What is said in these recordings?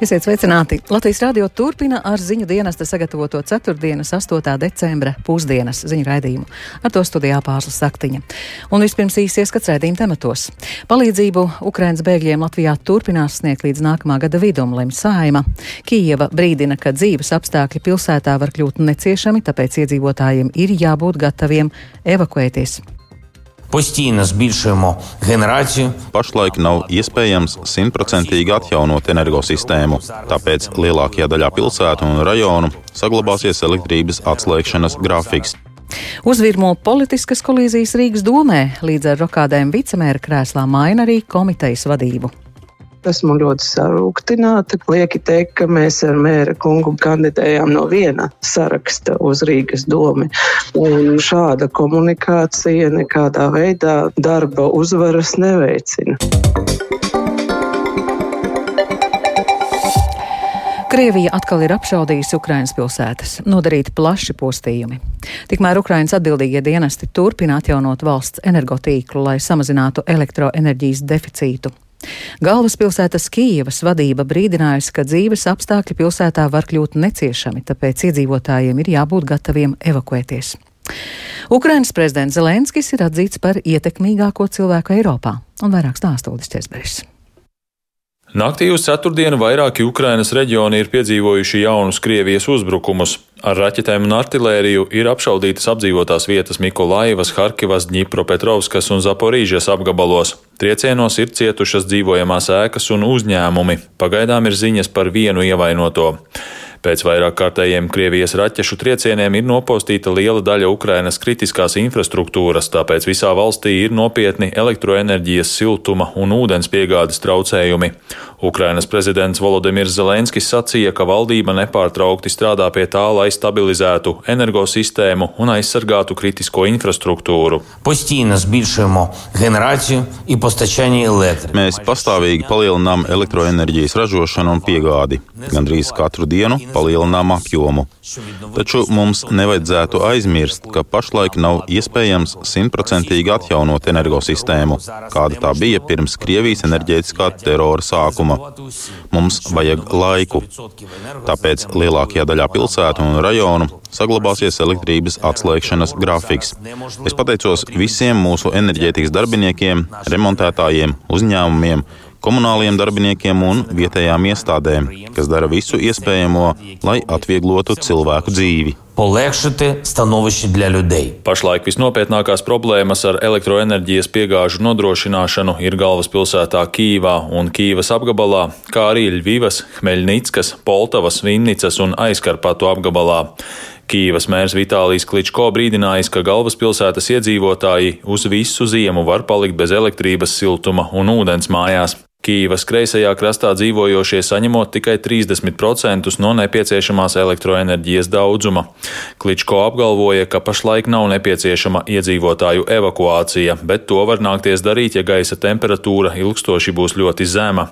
Esiet sveicināti! Latvijas radio turpina ar ziņu dienesta sagatavoto 4. 8. decembra pusdienas ziņu raidījumu. Ar to studijā pārslas saktiņa. Un vispirms īsi ieskats raidījuma tematos. Palīdzību Ukrainas bēgļiem Latvijā turpinās sniegt līdz nākamā gada vidum, lemj Saima. Kijeva brīdina, ka dzīves apstākļi pilsētā var kļūt neciešami, tāpēc iedzīvotājiem ir jābūt gataviem evakuēties. Постійно збільшуємо генерацію. Pašlaik nav iespējams simtprocentīgi atjaunot energosistēmu, tāpēc lielākajā daļā pilsētu un rajonu saglabāsies elektrības atslēgšanas grafiks. Uzvirmo politiskas kolīzijas Rīgas domē, līdz ar rokādēm vicemēra krēslā maina arī komitejas vadību. Esmu ļoti sarūktināta. Lieki teikt, ka mēs ar mēra kungu kandidējām no viena saraksta uz Rīgas domu. Šāda komunikācija nekādā veidā darba uzvaras neveicina. Krievija atkal ir apšaudījusi Ukrainas pilsētas, nodarīti plaši postījumi. Tikmēr Ukrainas atbildīgie dienesti turpina atjaunot valsts energotīklu, lai samazinātu elektroenerģijas deficītu. Galvaspilsētas Kīivas vadība brīdinājusi, ka dzīves apstākļi pilsētā var kļūt neciešami, tāpēc iedzīvotājiem ir jābūt gataviem evakuēties. Ukrainas prezidents Zelenskis ir atzīts par ietekmīgāko cilvēku Eiropā, un vairāk stāsta Uldis Česberis. Naktī uz ceturtdienu vairāki Ukrainas reģioni ir piedzīvojuši jaunus Krievijas uzbrukumus. Ar raķetēm un artilēriju ir apšaudītas apdzīvotās vietas Mikolaivas, Harkivas, Dņipropetrovskas un Zaporīžas apgabalos. Triecienos ir cietušas dzīvojamās ēkas un uzņēmumi. Pagaidām ir ziņas par vienu ievainoto. Pēc vairāk kārtējiem Krievijas raķešu triecieniem ir nopostīta liela daļa Ukrainas kritiskās infrastruktūras, tāpēc visā valstī ir nopietni elektroenerģijas, siltuma un ūdens piegādes traucējumi. Ukrainas prezidents Volodimirs Zelenskis sacīja, ka valdība nepārtraukti strādā pie tā, lai stabilizētu energosistēmu un aizsargātu kritisko infrastruktūru. Mēs pastāvīgi palielinām elektroenerģijas ražošanu un piegādi. Gandrīz katru dienu palielinām apjomu. Taču mums nevajadzētu aizmirst, ka pašlaik nav iespējams simtprocentīgi atjaunot energosistēmu, kāda tā bija pirms Krievijas enerģētiskā terora sākuma. Mums vajag laiku. Tāpēc lielākajā daļā pilsētu un rajonu saglabāsies elektrības atslēgšanas grafiks. Es pateicos visiem mūsu enerģētikas darbiniekiem, remontētājiem, uzņēmumiem, komunāliem darbiniekiem un vietējām iestādēm, kas dara visu iespējamo, lai atvieglotu cilvēku dzīvi. Pašlaik visnopietnākās problēmas ar elektroenerģijas piegāžu nodrošināšanu ir galvaspilsētā Kīvā un Kīvas apgabalā, kā arī Ļvivas, Hmeļnickas, Poltavas, Vinnicas un Aizkarpatu apgabalā. Kīvas mērs Vitālijas Kličko brīdinājis, ka galvaspilsētas iedzīvotāji uz visu ziemu var palikt bez elektrības, siltuma un ūdens mājās. Kīvas kreisajā krastā dzīvojošie saņemot tikai 30% no nepieciešamās elektroenerģijas daudzuma. Kličko apgalvoja, ka pašlaik nav nepieciešama iedzīvotāju evakuācija, bet to var nākties darīt, ja gaisa temperatūra ilgstoši būs ļoti zema.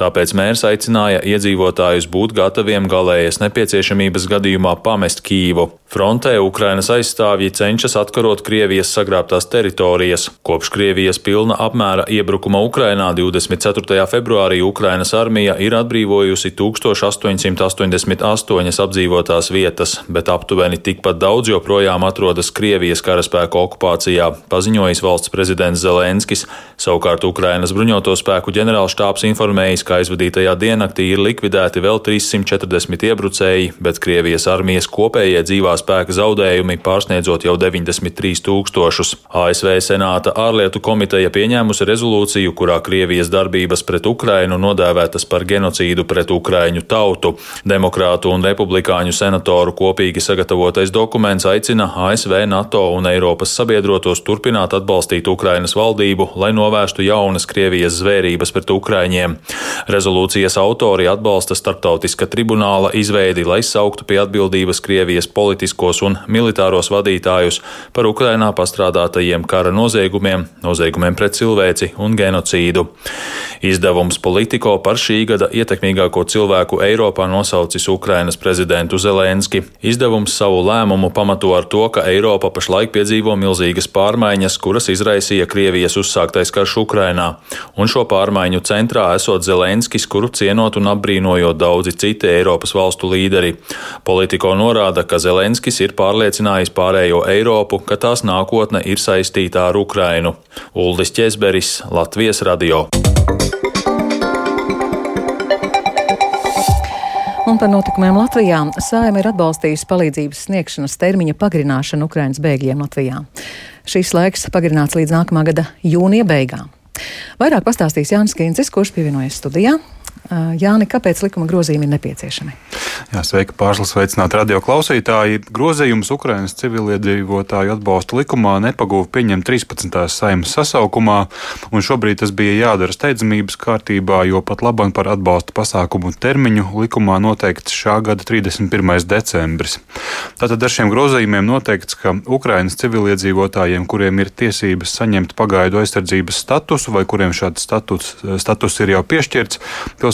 Tāpēc mērs aicināja iedzīvotājus būt gataviem galējas nepieciešamības gadījumā pamest Kīvu. Frontē Ukrainas aizstāvji cenšas atkarot Krievijas sagrābtās teritorijas. Kopš Krievijas pilna apmēra iebrukuma Ukrainā 24. 4. februārī Ukrainas armija ir atbrīvojusi 1888 apdzīvotās vietas, bet aptuveni tikpat daudz joprojām atrodas Krievijas karaspēku okupācijā, paziņojis valsts prezidents Zelenskis. Savukārt Ukrainas bruņoto spēku ģenerālštāps informējis, ka aizvadītajā diennaktī ir likvidēti vēl 340 iebrucēji, bet Krievijas armijas kopējie dzīvā spēka zaudējumi pārsniedzot jau 93 tūkstošus. ASV Senāta ārlietu komiteja pieņēmusi rezolūciju, kurā Krievijas darbības darbības pret Ukrainu nodēvētas par genocīdu pret Ukraiņu tautu. Demokrātu un republikāņu senatoru kopīgi sagatavotais dokuments aicina ASV, NATO un Eiropas sabiedrotos turpināt atbalstīt Ukrainas valdību, lai novērstu jaunas Krievijas zvērības pret Ukraiņiem. Rezolūcijas autori atbalsta starptautiska tribunāla izveidi, lai sauktu pie atbildības Krievijas politiskos un militāros vadītājus par Ukrainā pastrādātajiem kara noziegumiem, noziegumiem pret cilvēci un genocīdu. Izdevums Politico par šī gada ietekmīgāko cilvēku Eiropā nosaucis Ukrainas prezidentu Zelenski. Izdevums savu lēmumu pamato ar to, ka Eiropa pašlaik piedzīvo milzīgas pārmaiņas, kuras izraisīja Krievijas uzsāktais karš Ukrainā. Un šo pārmaiņu centrā esot Zelenskis, kuru cienot un apbrīnojot daudzi citi Eiropas valstu līderi. Politico norāda, ka Zelenskis ir pārliecinājis pārējo Eiropu, ka tās nākotne ir saistīta ar Ukrainu. Uldis Česberis, Latvijas radio. Un par notikumiem Latvijā Sājuma ir atbalstījusi palīdzības sniegšanas termiņa pagarināšanu Ukraiņas bēgļiem Latvijā. Šīs laiks pagarināts līdz nākamā gada jūnija beigām. Vairāk pastāstīs Jānis Kīncis, kurš pievienojas studijā. Jāni, kāpēc likuma grozījumi ir nepieciešami? Jā, sveika, pārslas veicināt radio klausītāji. Grozījums Ukrainas civiliedzīvotāju atbalsta likumā nepagūva pieņemt 13. saimas sasaukumā, un šobrīd tas bija jādara steidzamības kārtībā, jo pat labam par atbalsta pasākumu termiņu likumā noteikts šā gada 31. decembris. Tātad ar šiem grozījumiem noteikts, ka Ukrainas civiliedzīvotājiem, kuriem ir tiesības saņemt pagaidu aizsardzības statusu vai kuriem šāds status, status ir jau piešķirts,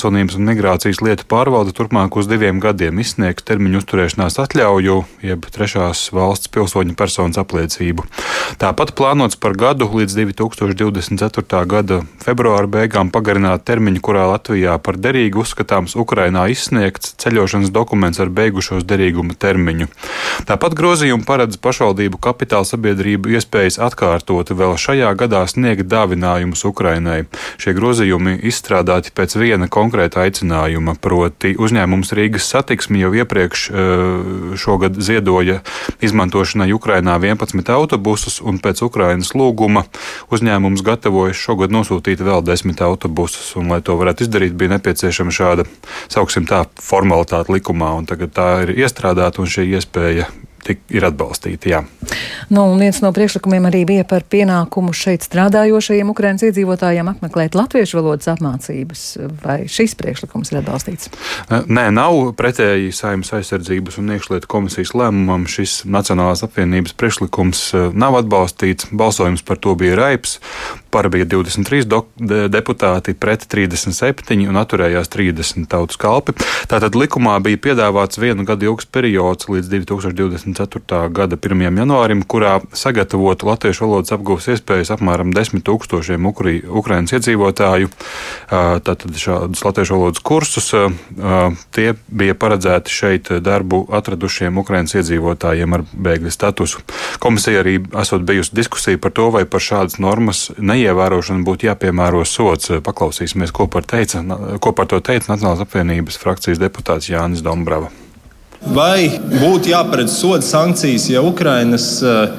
pilsonības un migrācijas lietu pārvalde turpmāk uz diviem gadiem izsniegs termiņu uzturēšanās atļauju, jeb trešās valsts pilsoņu personas apliecību. Tāpat plānots par gadu līdz 2024. gada februāra beigām pagarināt termiņu, kurā Latvijā par derīgu uzskatāms Ukrainā izsniegts ceļošanas dokuments ar beigušos derīguma termiņu. Tāpat grozījumi paredz pašvaldību kapitāla sabiedrību iespējas atkārtot vēl šajā gadā sniegt dāvinājumus Ukrainai. Šie grozījumi izstrādāti pēc viena konkrēta aicinājuma, proti uzņēmums Rīgas satiksmi jau iepriekš eh, šogad ziedoja izmantošanai Ukrainā 11 autobusus, un pēc Ukrainas lūguma uzņēmums gatavojas šogad nosūtīt vēl 10 autobusus, un, lai to varētu izdarīt, bija nepieciešama šāda, sauksim tā, formalitāte likumā, un tagad tā ir iestrādāta, un šī iespēja tik, ir atbalstīti. Jā. Nu, viens no priekšlikumiem arī bija par pienākumu šeit strādājošajiem Ukraiņas iedzīvotājiem apmeklēt latviešu valodas apmācības. Vai šis priekšlikums ir atbalstīts? Nē, nav pretēji Saimnes aizsardzības un iekšlietu komisijas lēmumam. Šis Nacionālās apvienības priekšlikums nav atbalstīts. Balsojums par to bija raips. Par bija 23 de deputāti pret 37 un atturējās 30 tautas kalpi. Tātad likumā bija piedāvāts vienu gadu ilgs periods līdz 2020. 24. gada 1. janvārim, kurā sagatavotu latviešu valodas apgūves iespējas apmēram 10 tūkstošiem Ukri, Ukrainas iedzīvotāju. Tātad šādus latviešu valodas kursus tie bija paredzēti šeit darbu atradušiem Ukrainas iedzīvotājiem ar bēgļu statusu. Komisija arī esot bijusi diskusija par to, vai par šādas normas neievērošanu būtu jāpiemēro sots. Paklausīsimies, ko par, teica, ko par to teica Nacionālās apvienības frakcijas deputāts Jānis Dombrava. Vai būtu jāparedz soda sankcijas, ja Ukrainas eh,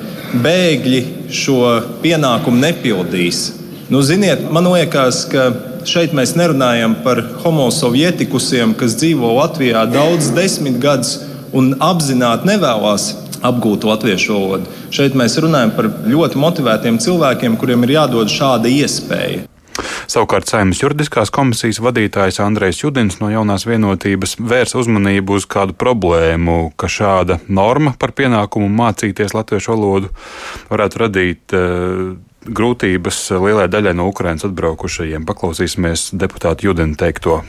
bēgļi šo pienākumu nepildīs? Nu, ziniet, man liekas, ka šeit mēs nerunājam par homosovietikusiem, kas dzīvo Latvijā daudz desmit gadus un apzināti nevēlas apgūt latviešu valodu. Šeit mēs runājam par ļoti motivētiem cilvēkiem, kuriem ir jādod šāda iespēja. Savukārt Saimnes juridiskās komisijas vadītājs Andrejs Judins no jaunās vienotības vērs uzmanību uz kādu problēmu, ka šāda norma par pienākumu mācīties latviešu valodu varētu radīt uh, grūtības lielai daļai no Ukrainas atbraukušajiem. Paklausīsimies deputātu Judina teikto.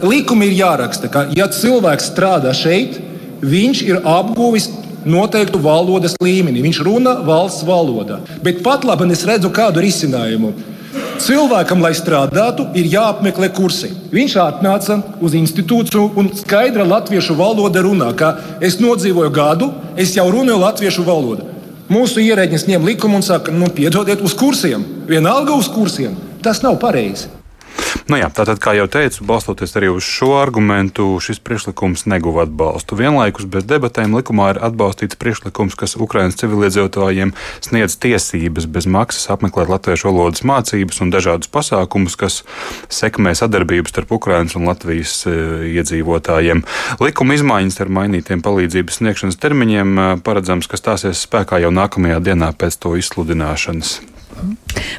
Likumi ir jāraksta, ka, ja cilvēks strādā šeit, viņš ir apguvis noteiktu valodas līmeni. Viņš runā valsts valodā. Bet pat labi es redzu kādu risinājumu. Cilvēkam, lai strādātu, ir jāapmeklē kursi. Viņš atnāca uz institūciju un skaidra latviešu valoda runā, ka es nodzīvoju gadu, es jau runāju latviešu valodu. Mūsu ierēģis ņem likumu un saka, nu, piedodiet uz kursiem, vienalga uz kursiem. Tas nav pareizi. Nu jā, tātad, kā jau teicu, balstoties arī uz šo argumentu, šis priekšlikums neguva atbalstu. Vienlaikus bez debatēm likumā ir atbalstīts priekšlikums, kas Ukraiņas civiliedzīvotājiem sniedz tiesības bez maksas apmeklēt latviešu valodas mācības un dažādus pasākumus, kas sekmē sadarbību starp Ukraiņas un Latvijas e, iedzīvotājiem. Likuma izmaiņas ar mainītiem palīdzības sniegšanas termiņiem e, paredzams, ka stāsies spēkā jau nākamajā dienā pēc to izsludināšanas.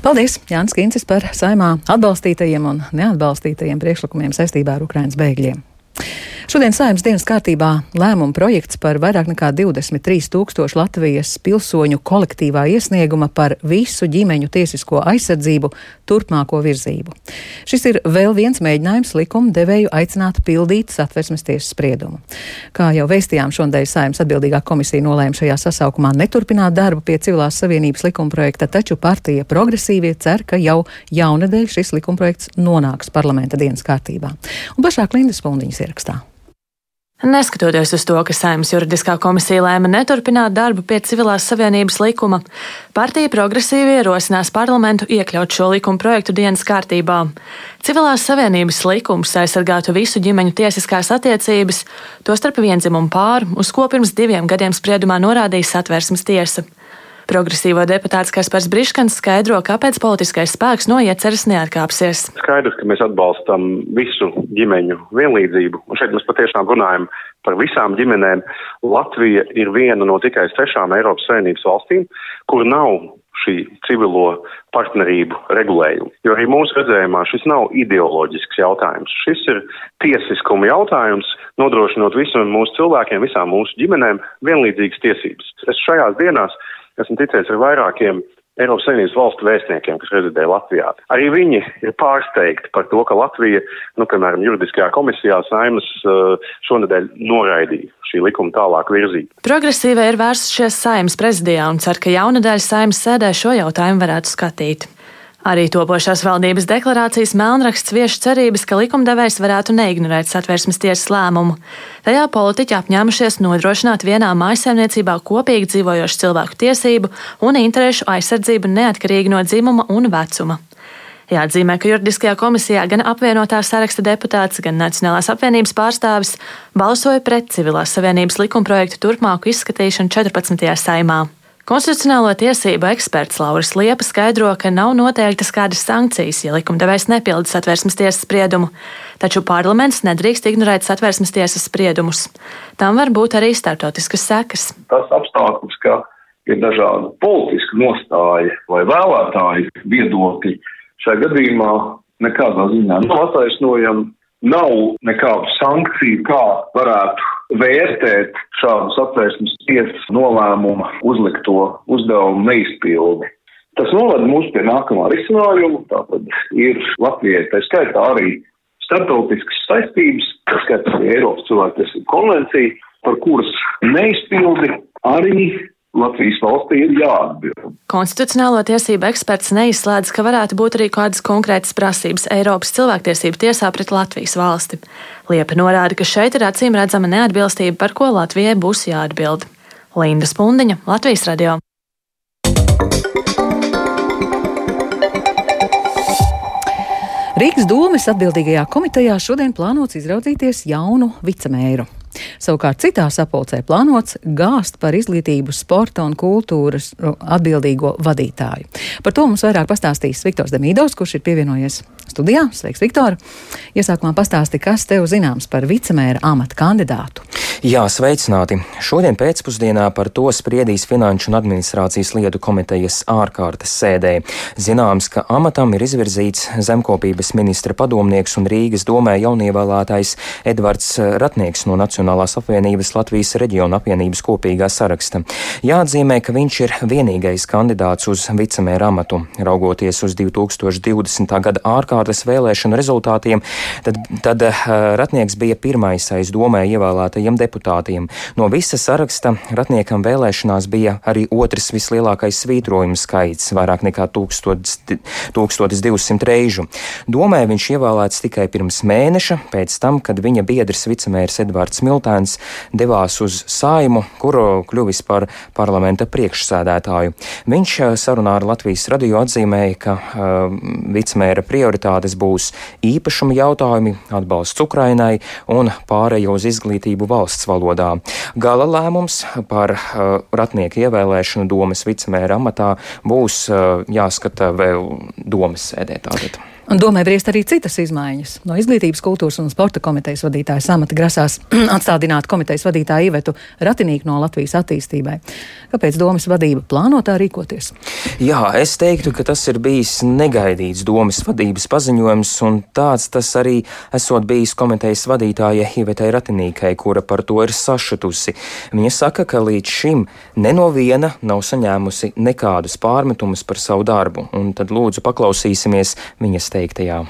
Paldies, Jānis Kīncis, par saimā atbalstītajiem un neatbalstītajiem priekšlikumiem saistībā ar Ukraiņas bēgļiem. Šodien saimnes dienas kārtībā lēmuma projekts par vairāk nekā 23 tūkstošu Latvijas pilsoņu kolektīvā iesnieguma par visu ģimeņu tiesisko aizsardzību turpmāko virzību. Šis ir vēl viens mēģinājums likuma devēju aicināt pildīt satversmes tiesas spriedumu. Kā jau vēstījām, šodien saimnes atbildīgā komisija nolēma šajā sasaukumā neturpināt darbu pie civilās savienības likumprojekta, taču partija progresīvie cer, ka jau jaunadēļ šis likumprojekts nonāks parlamenta dienas kārtībā. Un plašāk Lindas Pundiņas ierakstā. Neskatoties uz to, ka Saimnes juridiskā komisija lēma neturpināt darbu pie civilās savienības likuma, partija progresīvi ierosinās parlamentu iekļaut šo likuma projektu dienas kārtībā. Civilās savienības likums aizsargātu visu ģimeņu tiesiskās attiecības, tostarp vienzimumu pāru, uz ko pirms diviem gadiem spriedumā norādīja satversmes tiesa. Progresīvo deputāts Kaspars Briškans skaidro, kāpēc politiskais spēks no ieceres neatkāpsies. Skaidrs, ka mēs atbalstam visu ģimeņu vienlīdzību, un šeit mēs patiešām runājam par visām ģimenēm. Latvija ir viena no tikai sešām Eiropas Savienības valstīm, kur nav šī civilo partnerību regulējumu. Jo arī mūsu redzējumā šis nav ideoloģisks jautājums. Šis ir tiesiskuma jautājums, nodrošinot visiem mūsu cilvēkiem, visām mūsu ģimenēm vienlīdzīgas tiesības. Es šajās dienās esmu ticies ar vairākiem Eiropas Savienības valstu vēstniekiem, kas rezidē Latvijā. Arī viņi ir pārsteigti par to, ka Latvija, nu, piemēram, juridiskajā komisijā saimas uh, šonadēļ noraidīja šī likuma tālāk virzību. Progresīvai ir vērsušies saimas prezidijā un cer, ka jaunadēļ saimas sēdē šo jautājumu varētu skatīt. Arī topošās valdības deklarācijas melnraksts vieš cerības, ka likumdevējs varētu neignorēt satversmes tiesas lēmumu. Tajā politiķi apņēmušies nodrošināt vienā mājsaimniecībā kopīgi dzīvojošu cilvēku tiesību un interešu aizsardzību neatkarīgi no dzimuma un vecuma. Jāatzīmē, ka juridiskajā komisijā gan apvienotā saraksta deputāts, gan Nacionālās apvienības pārstāvis balsoja pret civilās savienības likumprojektu turpmāku izskatīšanu 14. saimā. Konstitucionālo tiesību eksperts Lauris Liepa skaidro, ka nav noteiktas kādas sankcijas, ja likumdevējs nepilda satversmes tiesas spriedumu, taču parlaments nedrīkst ignorēt satversmes tiesas spriedumus. Tam var būt arī starptautiskas sekas. Tas apstākļus, ka ir dažādi politiski nostāji vai vēlētāji viedokļi, šajā gadījumā nekādā ziņā nav attaisnojami. Nav nekādu sankciju, kā varētu vērtēt šādu satvērsmes tiesas nolēmumu uzlikto uzdevumu neizpildi. Tas novada mūs pie nākamā risinājuma. Tātad ir Latvijai tā skaitā arī starptautiskas saistības, tā skaitā arī Eiropas cilvēktiesību konvencija, par kuras neizpildi arī Latvijas valstī ir jāatbild. Konstitucionālo tiesību eksperts neizslēdz, ka varētu būt arī kādas konkrētas prasības Eiropas cilvēktiesību tiesā pret Latvijas valsti. Liepa norāda, ka šeit ir acīm redzama neatbilstība, par ko Latvijai būs jāatbild. Linda Spundiņa, Latvijas radio. Rīgas domes atbildīgajā komitejā šodien plānots izraudzīties jaunu vicemēru. Savukārt citā sapulcē plānots gāzt par izglītību, sporta un kultūras atbildīgo vadītāju. Par to mums vairāk pastāstīs Viktors Demīdovs, kurš ir pievienojies studijā. Sveiks, Viktor! Iesākumā pastāsti, kas tev zināms par vicemēra amata kandidātu. Jā, sveicināti! Šodien pēcpusdienā par to spriedīs Finanšu un administrācijas lietu komitejas ārkārtas sēdē. Zināms, ka amatam ir izvirzīts zemkopības ministra padomnieks un Rīgas domē jaunievēlētais Edvards Ratnieks no Nacionālās apvienības Latvijas reģiona apvienības kopīgā saraksta. Jāatzīmē, ka viņš ir vienīgais kandidāts uz vicemēra amatu. Raugoties uz 2020. gada ārkārtas vēlēšanu rezultātiem, tad, tad uh, Ratnieks bija pirmais aiz domē ievēlētajiem deputātiem. No visa saraksta ratniekam vēlēšanās bija arī otrs vislielākais svītrojumu skaits - vairāk nekā 1200 reižu. Domē viņš ievēlēts tikai pirms mēneša, pēc tam, kad viņa biedrs vicemērs Edvards Miltēns devās uz saimu, kuru kļuvis par parlamenta priekšsēdētāju. Viņš eh, sarunā ar Latvijas radio atzīmēja, ka uh, vicemēra prioritātes būs īpašuma jautājumi, atbalsts Ukrainai un pārējo uz izglītību valsts valodā. Gala lēmums par uh, ratnieku ievēlēšanu domas vicemēra amatā būs uh, jāskata vēl domas sēdē. Tātad. Un domē briest arī citas izmaiņas. No izglītības, kultūras un sporta komitejas vadītāja samata grasās atstādināt komitejas vadītāju Ivetu Ratinīku no Latvijas attīstībai. Kāpēc domas vadība plāno tā rīkoties? Jā, es teiktu, ka tas ir bijis negaidīts domas vadības paziņojums, un tāds tas arī esot bijis komitejas vadītāja Ivetai Ratinīkai, kura par to ir sašutusi. Viņa saka, ka līdz šim ne no viena nav saņēmusi nekādus pārmetumus par savu darbu, un tad lūdzu paklausīsimies viņas teiktajā.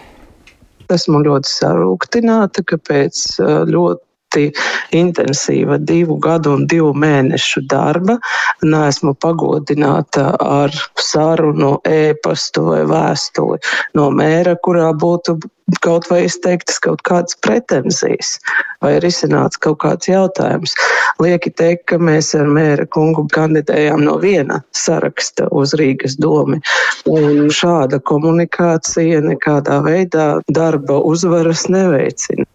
Esmu ļoti sarūktināta, ka pēc ļoti ļoti intensīva divu gadu un divu mēnešu darba. Nesmu pagodināta ar sarunu, ēpastu vai vēstuli no mēra, kurā būtu kaut vai izteiktas kaut kādas pretenzijas vai risināts kaut kāds jautājums. Lieki teikt, ka mēs ar mēra kungu kandidējām no viena saraksta uz Rīgas domi. Un šāda komunikācija nekādā veidā darba uzvaras neveicina.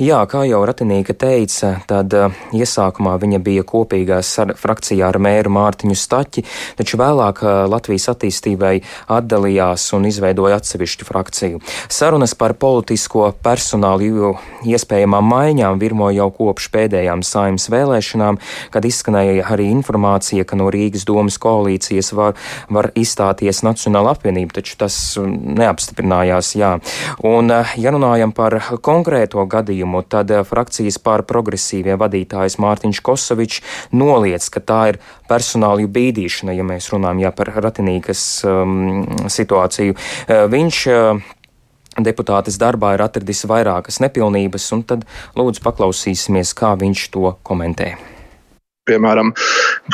Jā, kā jau Ratinīka teica, tad uh, iesākumā viņa bija kopīgā frakcijā ar mēru Mārtiņu Staķi, taču vēlāk uh, Latvijas attīstībai atdalījās un izveidoja atsevišķu frakciju. Sarunas par politisko personālu iespējamām maiņām virmo jau kopš pēdējām saimnes vēlēšanām, kad izskanēja arī informācija, ka no Rīgas domas koalīcijas var, var izstāties Nacionāla apvienība, taču tas neapstiprinājās. Jā. Un, ja runājam par konkrēto gadu, gadījumu, tad eh, frakcijas pār progresīvie vadītājs Mārtiņš Kosovičs noliec, ka tā ir personāla bīdīšana, ja mēs runājam jā, par ratinīgas um, situāciju. Uh, viņš uh, deputātes darbā ir atradis vairākas nepilnības, un tad lūdzu paklausīsimies, kā viņš to komentē. Piemēram,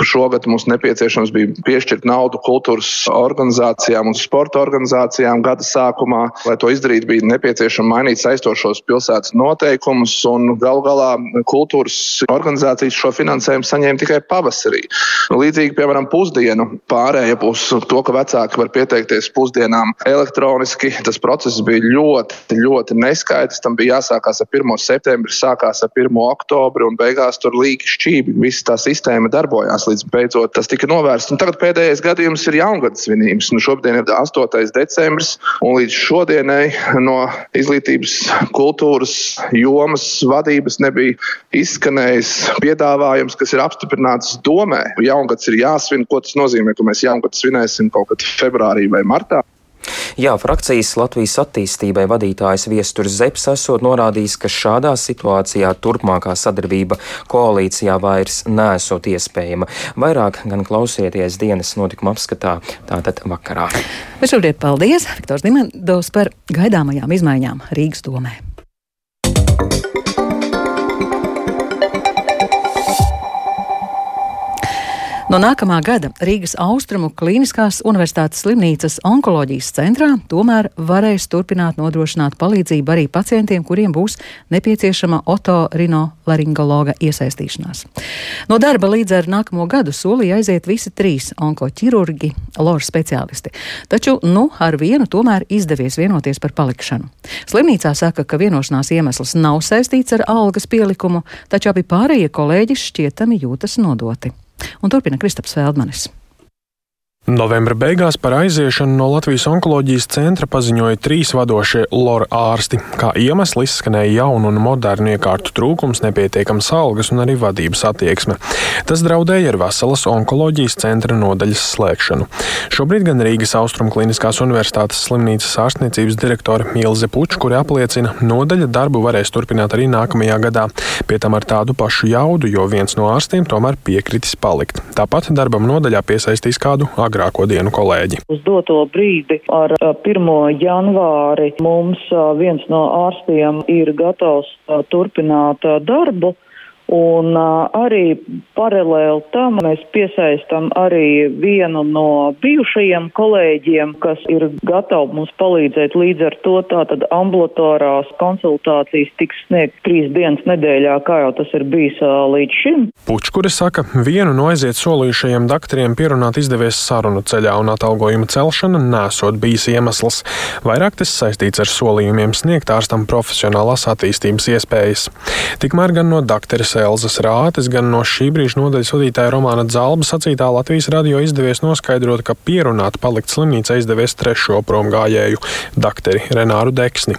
šogad mums nepieciešams bija piešķirt naudu kultūras organizācijām un sporta organizācijām gada sākumā. Lai to izdarītu, bija nepieciešams mainīt saistošos pilsētas noteikumus, un gal galā kultūras organizācijas šo finansējumu saņēma tikai pavasarī. Līdzīgi, piemēram, pusdienu pārējai uz to, ka vecāki var pieteikties pusdienām elektroniski. Tas process bija ļoti, ļoti neskaidrs. Tam bija jāsākās ar 1. septembri, sākās ar 1. oktobri un beigās tur līki šķīvi. Viss tā sistēma darbojās līdz beidzot tas tika novērsts. Un tagad pēdējais gadījums ir jaungada svinības. Nu, šodien ir 8. decembris, un līdz šodienai no izglītības kultūras jomas vadības nebija izskanējis piedāvājums, kas ir apstiprināts domē. Jaungads ir jāsvin. Ko tas nozīmē, ka mēs jaungadu svinēsim kaut kad februārī vai martā? Jā, frakcijas Latvijas attīstībai vadītājs Viesturs Zepes esot norādījis, ka šādā situācijā turpmākā sadarbība koalīcijā vairs nesot iespējama. Vairāk gan klausieties dienas notikuma apskatā tātad vakarā. Šobrīd paldies Viktors Dimendovs par gaidāmajām izmaiņām Rīgas domē. No nākamā gada Rīgas Austrumu Kliniskās Universitātes slimnīcas onkoloģijas centrā tomēr varēs turpināt nodrošināt palīdzību arī pacientiem, kuriem būs nepieciešama otorinolaringologa iesaistīšanās. No darba līdz ar nākamo gadu solīja aiziet visi trīs onkoķirurgi, lora speciālisti, taču nu ar vienu tomēr izdevies vienoties par palikšanu. Slimnīcā saka, ka vienošanās iemesls nav saistīts ar algas pielikumu, taču abi pārējie kolēģi šķietami jūtas nodoti. Un turpina Kristaps Feldmanis. Novembra beigās par aiziešanu no Latvijas onkoloģijas centra paziņoja trīs vadošie lora ārsti. Kā iemesls izskanēja jaunu un modernu iekārtu trūkums, nepietiekams algas un arī vadības attieksme. Tas draudēja ar veselas onkoloģijas centra nodaļas slēgšanu. Šobrīd gan Rīgas Austrum Kliniskās Universitātes slimnīcas ārstniecības direktore Ilze Puča, kuri apliecina, nodaļa darbu varēs turpināt arī nākamajā gadā. Pie tam ar tādu pašu jaudu, jo viens no ārstiem tomēr piekritis palikt. Tāpat darbam nodaļā piesaistīs kādu agrāku agrāko dienu kolēģi. Uz doto brīdi ar 1. janvāri mums viens no ārstiem ir gatavs turpināt darbu. Un uh, arī paralēli tam mēs piesaistam arī vienu no bijušajiem kolēģiem, kas ir gatavi mums palīdzēt. Līdz ar to tātad ambulatorās konsultācijas tiks sniegt trīs dienas nedēļā, kā jau tas ir bijis uh, līdz šim. Pučkuri saka, vienu no aiziet solījušajiem doktoriem pierunāt izdevies sarunu ceļā un atalgojuma celšana nesot bijis iemesls. Vairāk tas saistīts ar solījumiem sniegt ārstam profesionālās attīstības iespējas. Tikmēr gan no doktoras Elzas Rātes, gan no šī brīža nodaļas vadītāja Romāna Zalba sacītā Latvijas radio izdevies noskaidrot, ka pierunāt palikt slimnīcā izdevies trešo promgājēju, dakteri Renāru Deksni.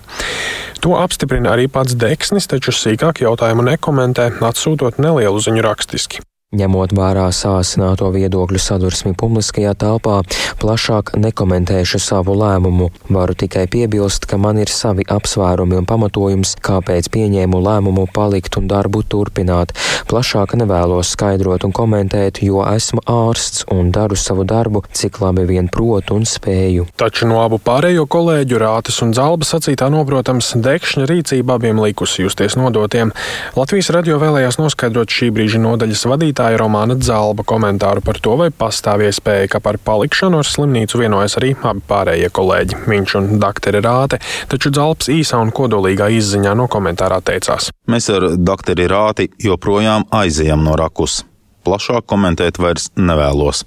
To apstiprina arī pats Deksnis, taču sīkāk jautājumu nekomentē, atsūtot nelielu ziņu rakstiski. Ņemot vērā sāsināto viedokļu sadursmi publiskajā telpā, plašāk nekomentēšu savu lēmumu. Varu tikai piebilst, ka man ir savi apsvērumi un pamatojums, kāpēc pieņēmu lēmumu palikt un darbu turpināt. Plašāk nevēlos skaidrot un komentēt, jo esmu ārsts un daru savu darbu, cik labi vien protu un spēju. Taču no abu pārējo kolēģu rātes un zalba sacītā noprotams, dekšņa rīcība abiem likusi justies nodotiem. Latvijas radio vēlējās noskaidrot šī brīža nodaļas vadītāju vadītāja Romāna Zalba komentāru par to, vai pastāv iespēja, ka par palikšanu ar slimnīcu vienojas arī abi pārējie kolēģi, viņš un doktori Rāte, taču Zalps īsā un kodolīgā izziņā no komentārā teicās. Mēs ar doktori Rāti joprojām aizejam no rakus. Plašāk komentēt vairs nevēlos.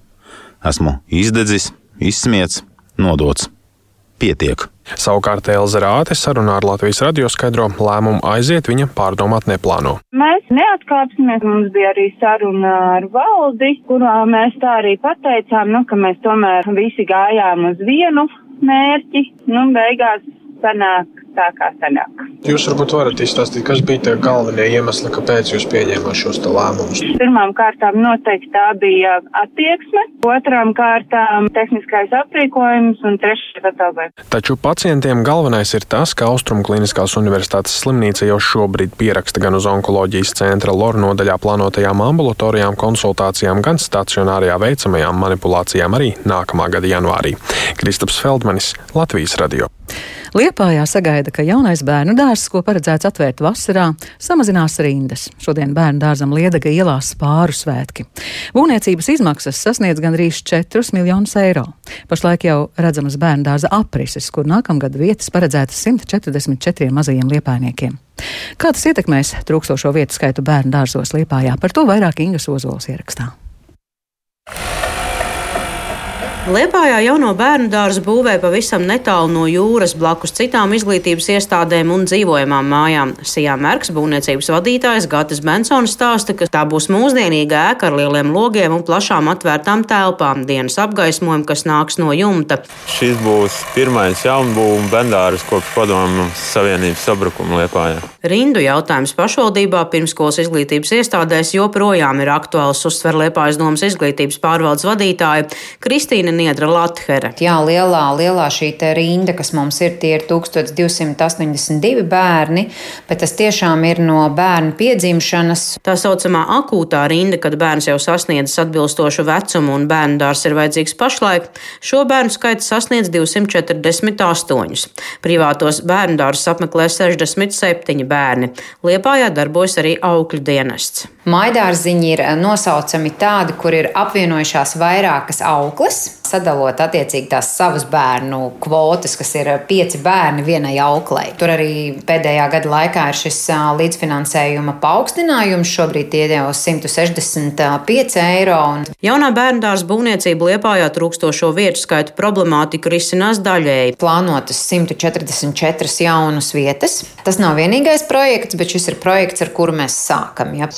Esmu izdedzis, izsmiets, nodots. Pietiek! Savukārt Elza Rāte sarunā ar Latvijas radio skaidro lēmumu aiziet viņa pārdomāt neplāno. Mēs neatkāpsimies, mums bija arī saruna ar valdi, kurā mēs tā arī pateicām, nu, ka mēs tomēr visi gājām uz vienu mērķi, nu, beigās sanāk tā, kā sanāk. Jūs varbūt varat izstāstīt, kas bija tie galvenie iemesli, kāpēc jūs pieņēmāt šos lēmumus? Pirmām kārtām noteikti tā bija attieksme, otrām kārtām tehniskais aprīkojums un trešais atalgojums. Taču pacientiem galvenais ir tas, ka Austrum Kliniskās Universitātes slimnīca jau šobrīd pieraksta gan uz onkoloģijas centra LOR nodaļā plānotajām ambulatorijām konsultācijām, gan stacionārajā veicamajām manipulācijām arī nākamā gada janvārī. Kristaps Feldmanis, Latvijas radio. Liepājā sagaida, ka jaunais bērnu dārzs, ko paredzēts atvērt vasarā, samazinās rindas. Šodien bērnu dārzam Liedaga ielās pāru svētki. Būvniecības izmaksas sasniedz gandrīz 4 miljonus eiro. Pašlaik jau redzamas bērnu dārza aprises, kur nākamgad vietas paredzētas 144 mazajiem liepainiekiem. Kā tas ietekmēs trūkstošo vietu skaitu bērnu dārzos Liepājā? Par to vairāk Ingas Ozols ierakstā. Liepājā jauno bērnu dārzu būvē pavisam netālu no jūras, blakus citām izglītības iestādēm un dzīvojamām mājām. Sijā Merks, būvniecības vadītājs Gatis Bensons stāsta, ka tā būs mūsdienīga ēka ar lieliem logiem un plašām atvērtām telpām, dienas apgaismojumu, kas nāks no jumta. Šis būs pirmais jaunbūvs bendārs kopš padomu Savienības sabrukuma Liepājā. Rindu jautājums pašvaldībā pirmskolas izglītības iestādēs joprojām ir aktuāls, uzsver Liepājas domas izglītības pārvaldes vadītāja Kristīna. Niedra Lathere. Jā, lielā, lielā šī rinda, kas mums ir, tie ir 1282 bērni, bet tas tiešām ir no bērnu piedzimšanas. Tā saucamā akūtā rinda, kad bērns jau sasniedzis atbilstošu vecumu un bērnu dārs ir vajadzīgs pašlaik, šo bērnu skaits sasniedz 248. Privātos bērnu dārzus apmeklē 67 bērni. Liepājā darbojas arī aukļu dienests. Maidārziņi ir nosaucami tādi, kur ir apvienojušās vairākas aukles sadalot attiecīgi tās savas bērnu kvotas, kas ir pieci bērni vienai auklei. Tur arī pēdējā gada laikā ir šis līdzfinansējuma paaugstinājums. Šobrīd tie jau 165 eiro. Un... Jaunā bērnu dārza būvniecība Liepājā trūkstošo vietu skaitu problemātiku risinās daļēji. Plānotas 144 jaunas vietas. Tas nav vienīgais projekts, bet šis ir projekts, ar kuru mēs sākam. Ja.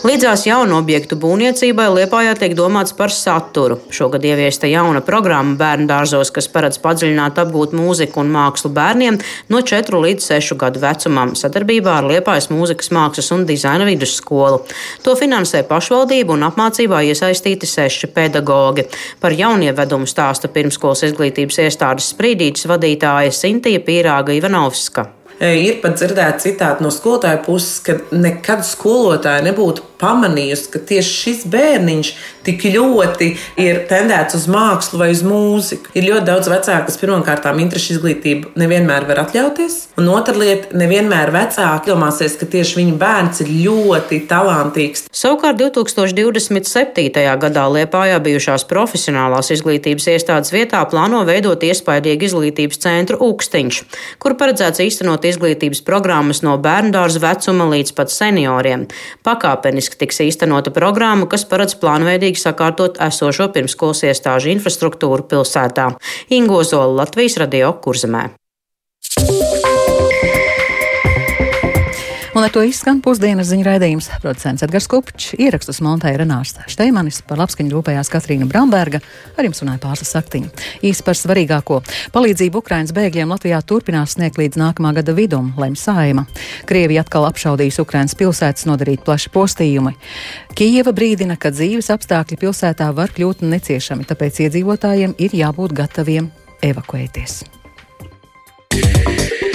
Līdzās jaunu objektu būvniecībai Liepājā tiek domāts par saturu. Šogad ieviesta jauna programma bērnu dārzos, kas paredz padziļināt apgūt mūziku un mākslu bērniem no 4 līdz 6 gadu vecumam, sadarbībā ar Liepājas mūzikas mākslas un dizaina vidusskolu. To finansē pašvaldība un apmācībā iesaistīti seši pedagogi. Par jaunievedumu stāsta pirmskolas izglītības iestādes sprīdītas vadītāja Sintīja Pīrāga Ivanovska. Ir pat dzirdēts citāti no skolotāja puses, ka nekad skolotāja nebūtu pamanījusi, ka tieši šis bērniņš tik ļoti ir tendēts uz mākslu vai uz mūziku. Ir ļoti daudz vecāku, kas pirmkārt interešu izglītību nevienmēr var atļauties, un otra lieta - nevienmēr vecāki domāsies, ka tieši viņu bērns ir ļoti talantīgs. Savukārt 2027. gadā Liepājā bijušās profesionālās izglītības iestādes vietā plāno veidot iespaidīgu izglītības centru Ukstiņš, kur paredzēts īstenot izglītības programmas no bērnu dārza vecuma līdz pat senioriem. Pakāpeniski tiks īstenota programma, kas paredz plānveidīgi sakārtot esošo pirmskolas iestāžu infrastruktūru pilsētā. Ingozola Latvijas radio kurzemē. Un ar to izskan pusdienas ziņu raidījums. Producents Edgars Kupčs, ierakstus montēja Renārs Šteimanis, par labskaņu rūpējās Katrīna Bramberga, ar jums runāja pārslas saktiņa. Īsi par svarīgāko. Palīdzību Ukrainas bēgļiem Latvijā turpinās sniegt līdz nākamā gada vidum, lem saima. Krievija atkal apšaudījis Ukrainas pilsētas, nodarīt plaši postījumi. Kijeva brīdina, ka dzīves apstākļi pilsētā var kļūt neciešami, tāpēc iedzīvotājiem ir jābūt gataviem evakuēties. Yeah.